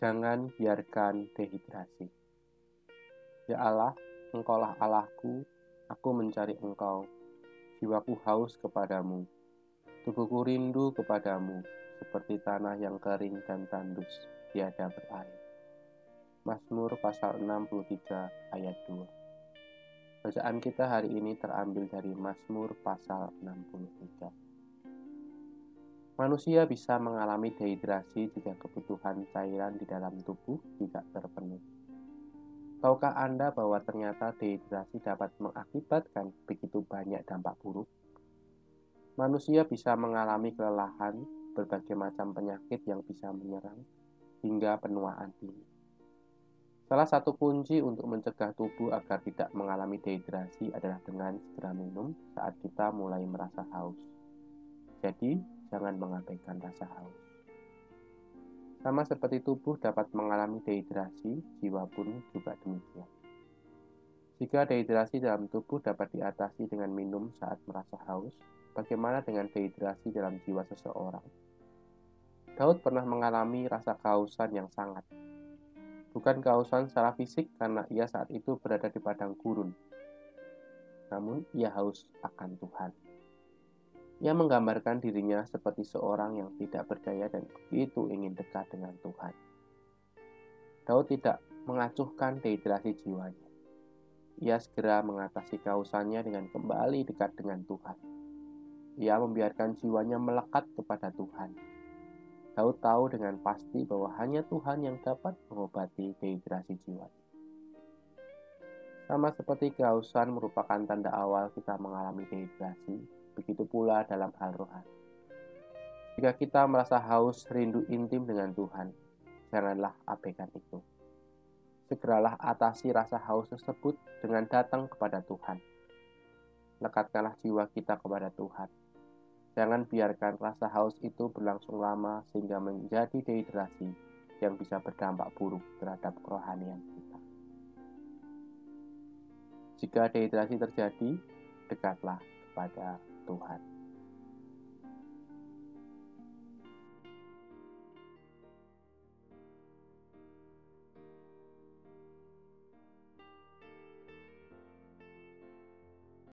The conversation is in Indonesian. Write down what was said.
Jangan biarkan dehidrasi. Ya Allah, Engkaulah Allahku, aku mencari Engkau. Jiwaku haus kepadamu. Tubuhku rindu kepadamu, seperti tanah yang kering dan tandus, tiada berair. Mazmur pasal 63 ayat 2 Bacaan kita hari ini terambil dari Mazmur pasal 63. Manusia bisa mengalami dehidrasi jika kebutuhan cairan di dalam tubuh tidak terpenuhi. Tahukah Anda bahwa ternyata dehidrasi dapat mengakibatkan begitu banyak dampak buruk? Manusia bisa mengalami kelelahan, berbagai macam penyakit yang bisa menyerang, hingga penuaan dini. Salah satu kunci untuk mencegah tubuh agar tidak mengalami dehidrasi adalah dengan segera minum saat kita mulai merasa haus. Jadi, jangan mengabaikan rasa haus. Sama seperti tubuh dapat mengalami dehidrasi, jiwa pun juga demikian. Jika dehidrasi dalam tubuh dapat diatasi dengan minum saat merasa haus, bagaimana dengan dehidrasi dalam jiwa seseorang? Daud pernah mengalami rasa kehausan yang sangat. Bukan kehausan secara fisik karena ia saat itu berada di padang gurun. Namun ia haus akan Tuhan. Ia menggambarkan dirinya seperti seorang yang tidak berdaya dan begitu ingin dekat dengan Tuhan. Daud tidak mengacuhkan dehidrasi jiwanya. Ia segera mengatasi kausannya dengan kembali dekat dengan Tuhan. Ia membiarkan jiwanya melekat kepada Tuhan. Daud tahu dengan pasti bahwa hanya Tuhan yang dapat mengobati dehidrasi jiwanya. Sama seperti kehausan merupakan tanda awal kita mengalami dehidrasi, begitu pula dalam hal rohani. Jika kita merasa haus rindu intim dengan Tuhan, janganlah abaikan itu. Segeralah atasi rasa haus tersebut dengan datang kepada Tuhan. Lekatkanlah jiwa kita kepada Tuhan. Jangan biarkan rasa haus itu berlangsung lama sehingga menjadi dehidrasi yang bisa berdampak buruk terhadap kerohanian kita. Jika dehidrasi terjadi, dekatlah kepada Tuhan.